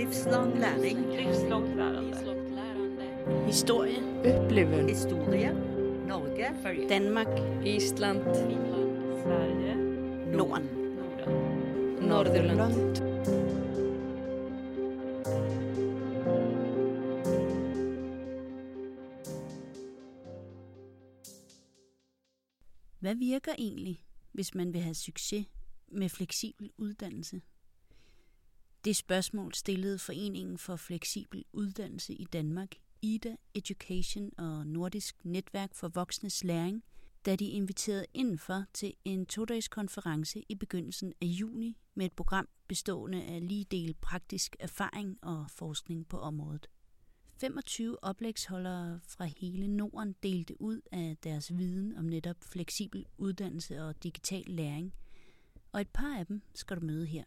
Livslang læring. Livslångt lärande. Historie. Upplevelsen. Historie. Norge. Følge. Danmark. Island. Finland. Sverige. Norden. Norden. Nordirland. Hvad virker egentlig, hvis man vil have succes med fleksibel uddannelse? Det spørgsmål stillede Foreningen for Fleksibel Uddannelse i Danmark, IDA Education og Nordisk Netværk for Voksnes Læring, da de inviterede indenfor til en todages konference i begyndelsen af juni med et program bestående af lige del praktisk erfaring og forskning på området. 25 oplægsholdere fra hele Norden delte ud af deres viden om netop fleksibel uddannelse og digital læring, og et par af dem skal du møde her.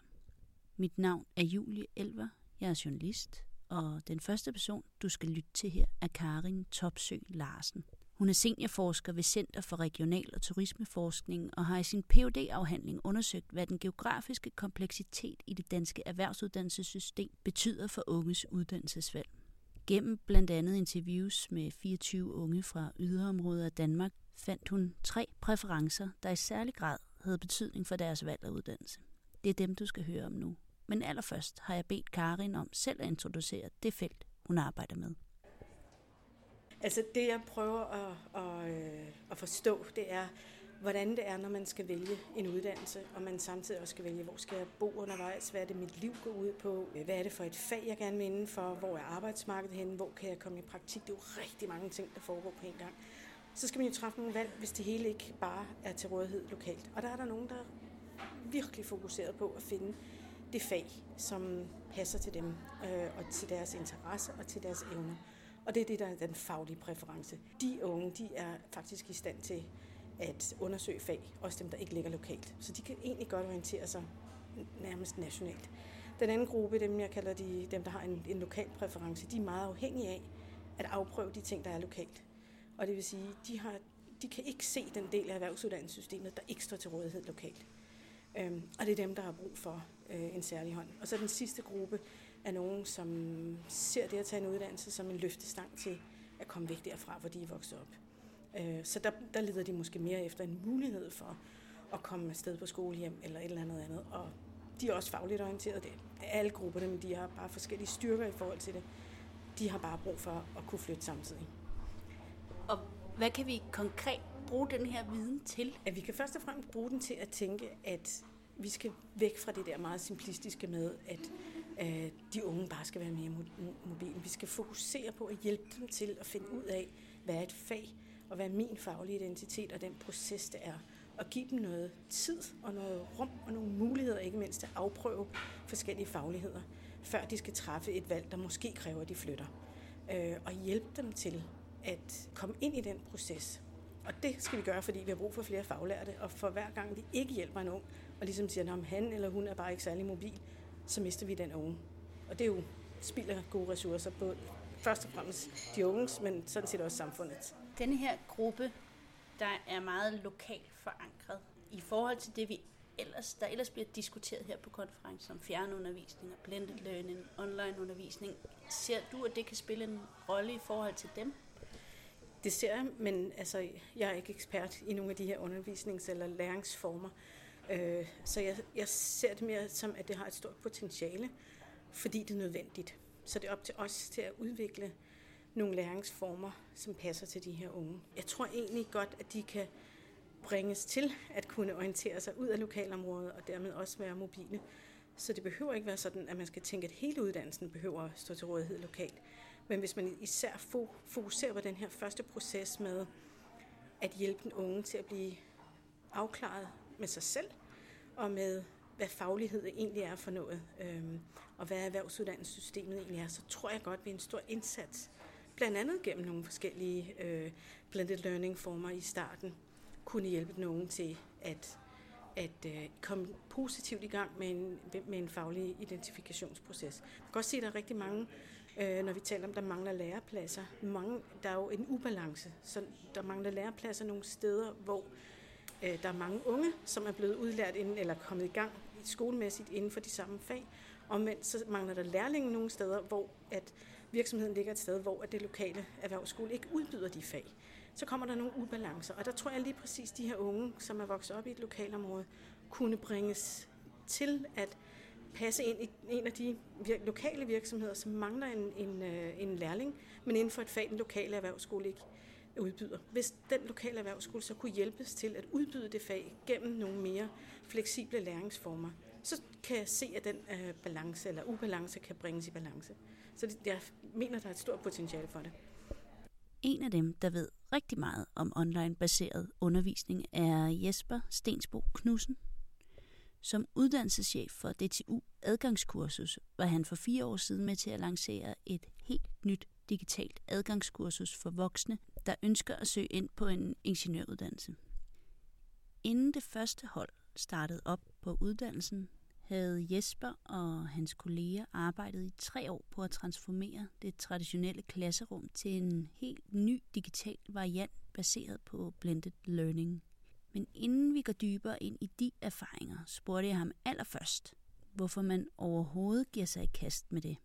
Mit navn er Julie Elver, jeg er journalist, og den første person, du skal lytte til her, er Karin Topsø Larsen. Hun er seniorforsker ved Center for Regional- og Turismeforskning og har i sin phd afhandling undersøgt, hvad den geografiske kompleksitet i det danske erhvervsuddannelsessystem betyder for unges uddannelsesvalg. Gennem blandt andet interviews med 24 unge fra yderområder af Danmark, fandt hun tre præferencer, der i særlig grad havde betydning for deres valg af uddannelse. Det er dem, du skal høre om nu. Men allerførst har jeg bedt Karin om selv at introducere det felt, hun arbejder med. Altså det, jeg prøver at, at, øh, at forstå, det er, hvordan det er, når man skal vælge en uddannelse, og man samtidig også skal vælge, hvor skal jeg bo undervejs, hvad er det, mit liv går ud på, hvad er det for et fag, jeg gerne vil inden for, hvor er arbejdsmarkedet henne, hvor kan jeg komme i praktik. Det er jo rigtig mange ting, der foregår på en gang. Så skal man jo træffe nogle valg, hvis det hele ikke bare er til rådighed lokalt. Og der er der nogen, der er virkelig fokuseret på at finde det fag, som passer til dem, øh, og til deres interesser og til deres evner. Og det er det, der er den faglige præference. De unge, de er faktisk i stand til at undersøge fag, også dem, der ikke ligger lokalt. Så de kan egentlig godt orientere sig nærmest nationalt. Den anden gruppe, dem jeg kalder de, dem, der har en, en lokal præference, de er meget afhængige af at afprøve de ting, der er lokalt. Og det vil sige, de, har, de kan ikke se den del af erhvervsuddannelsessystemet, der ikke står til rådighed lokalt. Øhm, og det er dem, der har brug for øh, en særlig hånd. Og så den sidste gruppe er nogen, som ser det at tage en uddannelse som en løftestang til at komme væk derfra, hvor de er vokset op. Øh, så der, der leder de måske mere efter en mulighed for at komme afsted på skolehjem eller et eller andet andet. Og de er også fagligt orienteret. Det er alle grupperne, men de har bare forskellige styrker i forhold til det. De har bare brug for at kunne flytte samtidig. Og hvad kan vi konkret bruge den her viden til? At vi kan først og fremmest bruge den til at tænke, at vi skal væk fra det der meget simplistiske med, at øh, de unge bare skal være mere mobile. Vi skal fokusere på at hjælpe dem til at finde ud af, hvad er et fag, og hvad er min faglige identitet og den proces, det er. Og give dem noget tid og noget rum og nogle muligheder, ikke mindst at afprøve forskellige fagligheder, før de skal træffe et valg, der måske kræver, at de flytter. Øh, og hjælpe dem til at komme ind i den proces. Og det skal vi gøre, fordi vi har brug for flere faglærte, og for hver gang vi ikke hjælper en ung, og ligesom siger, at han eller hun er bare ikke særlig mobil, så mister vi den unge. Og det er jo spild af gode ressourcer, både først og fremmest de unges, men sådan set også samfundet. Denne her gruppe, der er meget lokalt forankret i forhold til det, vi ellers, der ellers bliver diskuteret her på konferencen om fjernundervisning og blended learning, online undervisning. Ser du, at det kan spille en rolle i forhold til dem? Det ser jeg, men altså, jeg er ikke ekspert i nogle af de her undervisnings- eller læringsformer. Øh, så jeg, jeg ser det mere som, at det har et stort potentiale, fordi det er nødvendigt. Så det er op til os til at udvikle nogle læringsformer, som passer til de her unge. Jeg tror egentlig godt, at de kan bringes til at kunne orientere sig ud af lokalområdet og dermed også være mobile. Så det behøver ikke være sådan, at man skal tænke, at hele uddannelsen behøver at stå til rådighed lokalt. Men hvis man især fokuserer på den her første proces med at hjælpe den unge til at blive afklaret med sig selv, og med hvad faglighed egentlig er for noget, øhm, og hvad erhvervsuddannelsessystemet egentlig er, så tror jeg godt, at vi er en stor indsats, blandt andet gennem nogle forskellige øh, blended learning former i starten, kunne hjælpe den unge til at, at øh, komme positivt i gang med en, med en faglig identifikationsproces. Man kan også se, at der er rigtig mange øh, når vi taler om, der mangler lærepladser. Mange, der er jo en ubalance, så der mangler lærepladser nogle steder, hvor øh, der er mange unge, som er blevet udlært inden, eller kommet i gang skolemæssigt inden for de samme fag, Omvendt så mangler der lærlinge nogle steder, hvor at virksomheden ligger et sted, hvor at det lokale erhvervsskole ikke udbyder de fag. Så kommer der nogle ubalancer, og der tror jeg lige præcis, de her unge, som er vokset op i et lokalområde, kunne bringes til at passe ind i en af de vir- lokale virksomheder, som mangler en, en, øh, en lærling, men inden for et fag, den lokale erhvervsskole ikke udbyder. Hvis den lokale erhvervsskole så kunne hjælpes til at udbyde det fag gennem nogle mere fleksible læringsformer, så kan jeg se, at den øh, balance eller ubalance kan bringes i balance. Så det, jeg mener, der er et stort potentiale for det. En af dem, der ved rigtig meget om online-baseret undervisning, er Jesper Stensbo Knudsen. Som uddannelseschef for DTU Adgangskursus var han for fire år siden med til at lancere et helt nyt digitalt adgangskursus for voksne, der ønsker at søge ind på en ingeniøruddannelse. Inden det første hold startede op på uddannelsen, havde Jesper og hans kolleger arbejdet i tre år på at transformere det traditionelle klasserum til en helt ny digital variant baseret på blended learning. Men inden vi går dybere ind i de erfaringer, spurgte jeg ham allerførst, hvorfor man overhovedet giver sig i kast med det.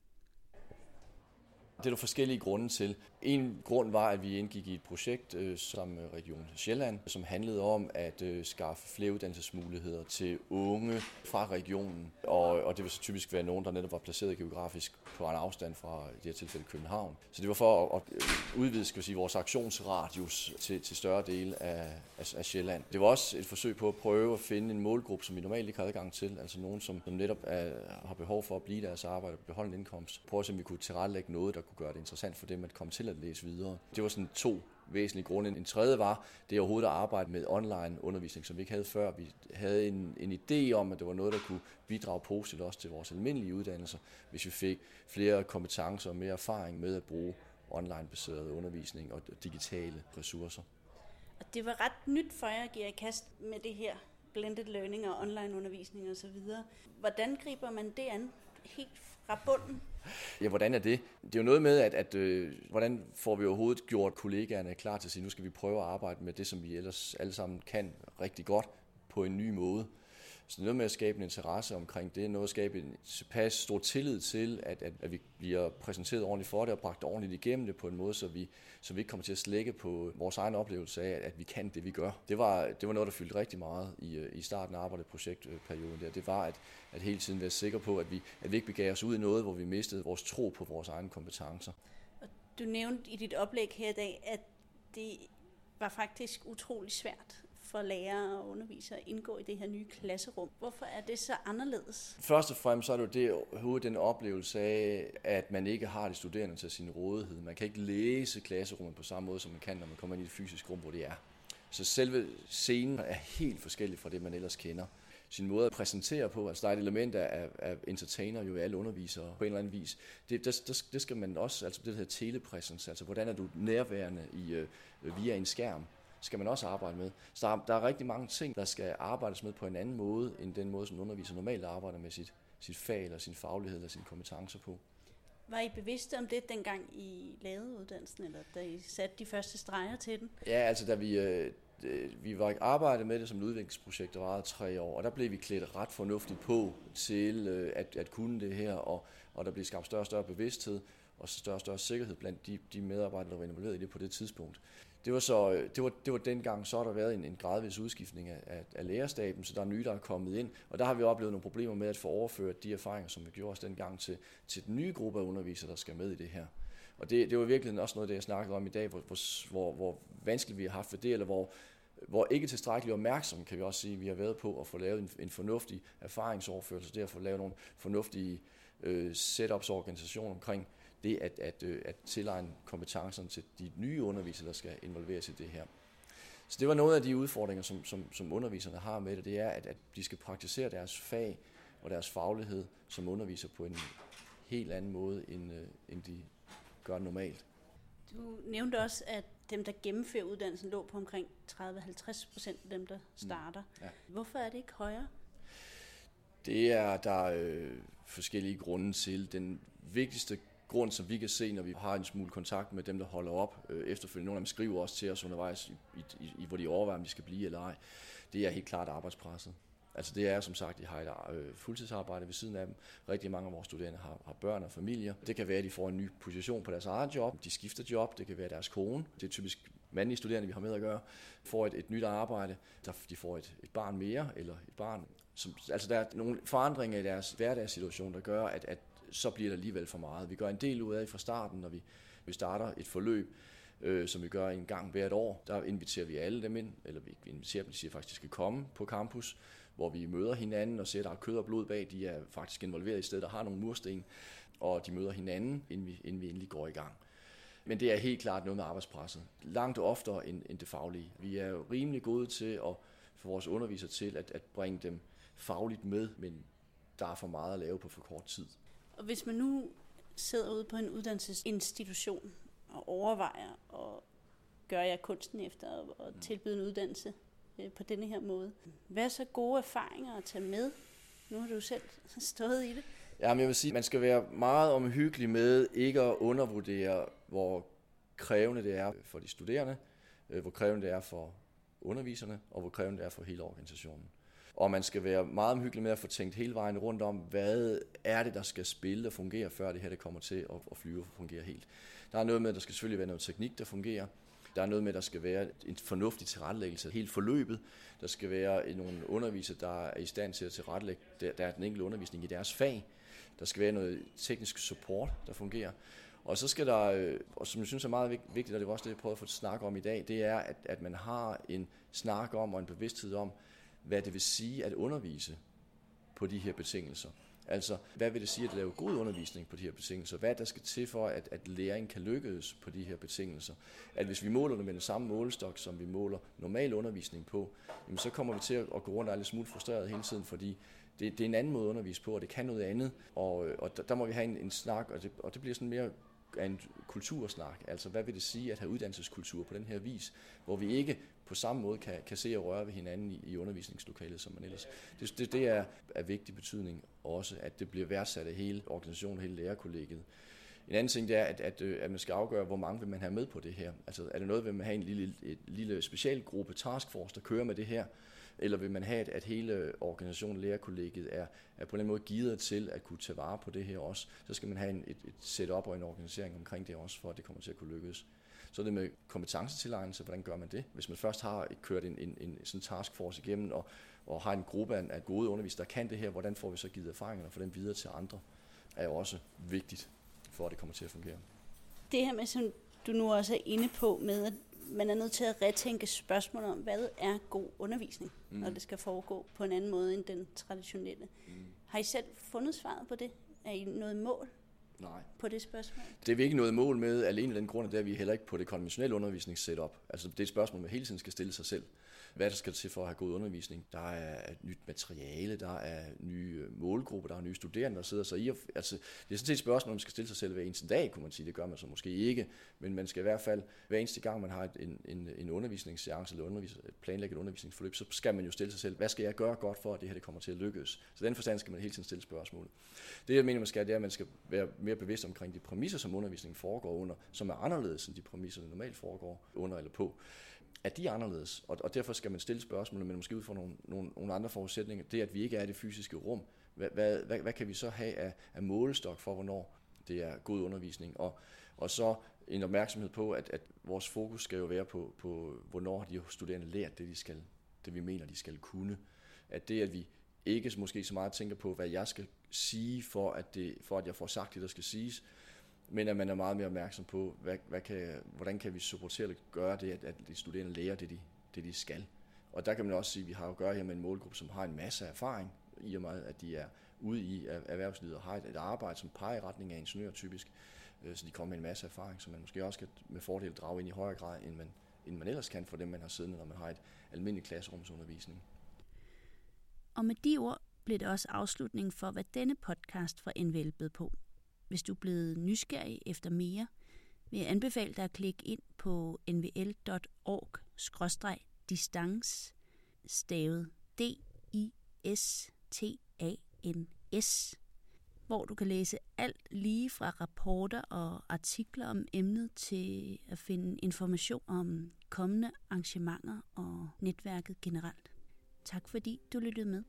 Det er der forskellige grunde til. En grund var, at vi indgik i et projekt øh, som Region Sjælland, som handlede om at øh, skaffe flere uddannelsesmuligheder til unge fra regionen. Og, og det vil så typisk være nogen, der netop var placeret geografisk på en afstand fra i det her tilfælde København. Så det var for at, at øh, udvide skal vi sige, vores aktionsradius til, til større dele af, af, af Sjælland. Det var også et forsøg på at prøve at finde en målgruppe, som vi normalt ikke har adgang til. Altså nogen, som, som netop er, har behov for at blive deres arbejde og beholde en indkomst. Prøve at se, om vi kunne tilrettelægge noget, der kunne gøre det interessant for dem at komme til at læse videre. Det var sådan to væsentlige grunde. En tredje var, det overhovedet at arbejde med online undervisning, som vi ikke havde før. Vi havde en, en idé om, at det var noget, der kunne bidrage positivt også til vores almindelige uddannelser, hvis vi fik flere kompetencer og mere erfaring med at bruge online-baseret undervisning og digitale ressourcer. Og det var ret nyt for jer at give kast med det her blended learning og online undervisning osv. Hvordan griber man det an helt fra bunden? Ja, hvordan er det? Det er jo noget med, at, at øh, hvordan får vi overhovedet gjort kollegaerne klar til at sige, nu skal vi prøve at arbejde med det, som vi ellers alle sammen kan rigtig godt på en ny måde. Så noget med at skabe en interesse omkring det, noget at skabe en tilpas stor tillid til, at, at, at vi bliver præsenteret ordentligt for det og bragt ordentligt igennem det på en måde, så vi, så vi ikke kommer til at slække på vores egen oplevelse af, at vi kan det, vi gør. Det var, det var noget, der fyldte rigtig meget i, øh, i starten af arbejdet projektperioden der. Det var at, at hele tiden være sikker på, at vi, at vi ikke begav os ud i noget, hvor vi mistede vores tro på vores egne kompetencer. Du nævnte i dit oplæg her i dag, at det var faktisk utrolig svært for lærere og undervisere at indgå i det her nye klasserum. Hvorfor er det så anderledes? Først og fremmest så er det jo det, hovedet den oplevelse af, at man ikke har de studerende til sin rådighed. Man kan ikke læse klasserummet på samme måde, som man kan, når man kommer ind i et fysisk rum, hvor det er. Så selve scenen er helt forskellig fra det, man ellers kender sin måde at præsentere på. Altså der er et element af, af entertainer jo i alle undervisere på en eller anden vis. Det, det, det skal man også, altså det der hedder telepræsens, altså hvordan er du nærværende i, øh, via en skærm skal man også arbejde med. Så der er, der er rigtig mange ting, der skal arbejdes med på en anden måde, end den måde, som en underviser normalt arbejder med sit, sit fag, eller sin faglighed, eller sine kompetencer på. Var I bevidste om det, dengang I lavede uddannelsen, eller da I satte de første streger til den? Ja, altså da vi, øh, vi var arbejdet med det som et udviklingsprojekt, der varede tre år, og der blev vi klædt ret fornuftigt på til øh, at, at kunne det her, og, og der blev skabt større og større bevidsthed og større og større sikkerhed blandt de, de medarbejdere, der var involveret i det på det tidspunkt. Det var, så, øh, det var, det var dengang, så har der været en, en gradvis udskiftning af, af, lærerstaben, så der er nye, der er kommet ind. Og der har vi oplevet nogle problemer med at få overført de erfaringer, som vi gjorde os dengang til, til den nye gruppe af undervisere, der skal med i det her. Og det, det var virkelig også noget, det jeg snakkede om i dag, hvor, hvor, hvor vanskeligt vi har haft ved det, eller hvor, hvor ikke tilstrækkeligt opmærksom, kan vi også sige, vi har været på at få lavet en, en fornuftig erfaringsoverførsel, det at få lavet nogle fornuftige øh, setups og organisationer omkring det at, at, øh, at tilegne kompetencerne til de nye undervisere, der skal involveres i det her. Så det var noget af de udfordringer, som, som, som underviserne har med det, det er, at, at de skal praktisere deres fag og deres faglighed som underviser på en helt anden måde, end, øh, end de gør normalt. Du nævnte også, at dem, der gennemfører uddannelsen, lå på omkring 30-50 procent af dem, der starter. Mm, ja. Hvorfor er det ikke højere? Det er der øh, forskellige grunde til. Den vigtigste grund, som vi kan se, når vi har en smule kontakt med dem, der holder op øh, efterfølgende. Nogle af dem skriver også til os undervejs, i, i, i, hvor de overvejer, om de skal blive eller ej. Det er helt klart arbejdspresset. Altså det er som sagt, de har et øh, fuldtidsarbejde ved siden af dem. Rigtig mange af vores studerende har, har børn og familier. Det kan være, at de får en ny position på deres eget job. De skifter job. Det kan være deres kone. Det er typisk mandlige studerende, vi har med at gøre, får et, et nyt arbejde. Der, de får et, et barn mere, eller et barn. Som, altså der er nogle forandringer i deres hverdagssituation, der gør, at, at så bliver det alligevel for meget. Vi gør en del ud af fra starten, når vi, vi starter et forløb, øh, som vi gør en gang hvert år. Der inviterer vi alle dem ind, eller vi inviterer dem, de siger faktisk, de skal komme på campus, hvor vi møder hinanden og ser, at der er kød og blod bag. De er faktisk involveret i stedet, der har nogle mursten, og de møder hinanden, inden vi, inden vi endelig går i gang. Men det er helt klart noget med arbejdspresset. Langt oftere end, end det faglige. Vi er jo rimelig gode til at få vores undervisere til at, at bringe dem fagligt med, men der er for meget at lave på for kort tid. Og hvis man nu sidder ude på en uddannelsesinstitution og overvejer at gøre jer kunsten efter at tilbyde en uddannelse øh, på denne her måde. Hvad er så gode erfaringer at tage med? Nu har du selv stået i det. Ja, men jeg vil sige, man skal være meget omhyggelig med ikke at undervurdere, hvor krævende det er for de studerende, øh, hvor krævende det er for underviserne, og hvor krævende det er for hele organisationen. Og man skal være meget omhyggelig med at få tænkt hele vejen rundt om, hvad er det, der skal spille og fungere, før det her det kommer til at flyve og fungere helt. Der er noget med, at der skal selvfølgelig være noget teknik, der fungerer. Der er noget med, at der skal være en fornuftig tilrettelæggelse af hele forløbet. Der skal være nogle undervisere, der er i stand til at tilrettelægge der er den enkelte undervisning i deres fag. Der skal være noget teknisk support, der fungerer. Og så skal der, øh, og som jeg synes er meget vigtigt, og det var også det, jeg prøvede at få snak om i dag, det er, at, at man har en snak om og en bevidsthed om, hvad det vil sige at undervise på de her betingelser. Altså, hvad vil det sige at lave god undervisning på de her betingelser? Hvad der skal til for, at, at læring kan lykkes på de her betingelser? At hvis vi måler det med den samme målestok, som vi måler normal undervisning på, jamen så kommer vi til at gå rundt og er lidt smule frustreret hele tiden, fordi det, det er en anden måde at undervise på, og det kan noget andet. Og, øh, og der, der må vi have en, en snak, og det, og det bliver sådan mere af en kultursnak. Altså, hvad vil det sige at have uddannelseskultur på den her vis, hvor vi ikke på samme måde kan, kan se og røre ved hinanden i, i undervisningslokalet, som man ellers... Det, det, det er af vigtig betydning også, at det bliver værdsat af hele organisationen, hele lærerkollegiet. En anden ting det er, at, at, øh, at man skal afgøre, hvor mange vil man have med på det her. Altså er det noget, vil man have en lille, et lille specialgruppe taskforce, der kører med det her, eller vil man have, at, at hele organisationen, lærerkollegiet, er, er på den måde givet til at kunne tage vare på det her også, så skal man have en, et, et setup og en organisering omkring det også, for at det kommer til at kunne lykkes. Så det med kompetencetilegnelse, hvordan gør man det? Hvis man først har kørt en, en, en sådan taskforce igennem, og, og har en gruppe af, af gode undervisere, der kan det her, hvordan får vi så givet erfaringerne og få dem videre til andre, er jo også vigtigt, for at det kommer til at fungere. Det her med, som du nu også er inde på, med at man er nødt til at retænke spørgsmål om, hvad er god undervisning, mm. når det skal foregå på en anden måde end den traditionelle. Mm. Har I selv fundet svaret på det? Er I noget mål Nej. på det spørgsmål? Det er vi ikke noget mål med, alene af den grund, at det er vi heller ikke på det konventionelle undervisningssetup. Altså det er et spørgsmål, man hele tiden skal stille sig selv hvad der skal til for at have god undervisning. Der er nyt materiale, der er nye øh, målgrupper, der er nye studerende, der sidder. Så i, altså, det er sådan set et spørgsmål, man skal stille sig selv hver eneste dag, kunne man sige. Det gør man så måske ikke, men man skal i hvert fald hver eneste gang, man har en, en, en undervisningsseance eller undervis, planlægget undervisningsforløb, så skal man jo stille sig selv, hvad skal jeg gøre godt for, at det her det kommer til at lykkes? Så den forstand skal man hele tiden stille spørgsmål. Det jeg mener, man skal, det er, at man skal være mere bevidst omkring de præmisser, som undervisningen foregår under, som er anderledes end de præmisser, der normalt foregår under eller på at de er anderledes, og, og derfor skal man stille spørgsmål, men måske ud fra nogle, nogle, nogle andre forudsætninger. Det, at vi ikke er i det fysiske rum, hvad, hvad, hvad, hvad kan vi så have af, af målestok for, hvornår det er god undervisning? Og, og så en opmærksomhed på, at, at vores fokus skal jo være på, på, hvornår de studerende lært det, de skal, det, vi mener, de skal kunne. At det, at vi ikke måske så meget tænker på, hvad jeg skal sige, for at, det, for at jeg får sagt det, der skal siges, men at man er meget mere opmærksom på, hvad, hvad kan, hvordan kan vi supportere gøre det, at, at de studerende lærer det de, det, de skal. Og der kan man også sige, at vi har at gøre her med en målgruppe, som har en masse erfaring, i og med, at de er ude i erhvervslivet og har et, et arbejde, som peger i retning af ingeniør typisk. Øh, så de kommer med en masse erfaring, som man måske også kan med fordel drage ind i højere grad, end man, end man ellers kan for dem, man har siddende, når man har et almindeligt klasserumsundervisning. Og med de ord blev det også afslutningen for, hvad denne podcast fra NVL bød på. Hvis du er blevet nysgerrig efter mere, vil jeg anbefale dig at klikke ind på nvl.org-distance, stavet D-I-S-T-A-N-S, hvor du kan læse alt lige fra rapporter og artikler om emnet til at finde information om kommende arrangementer og netværket generelt. Tak fordi du lyttede med.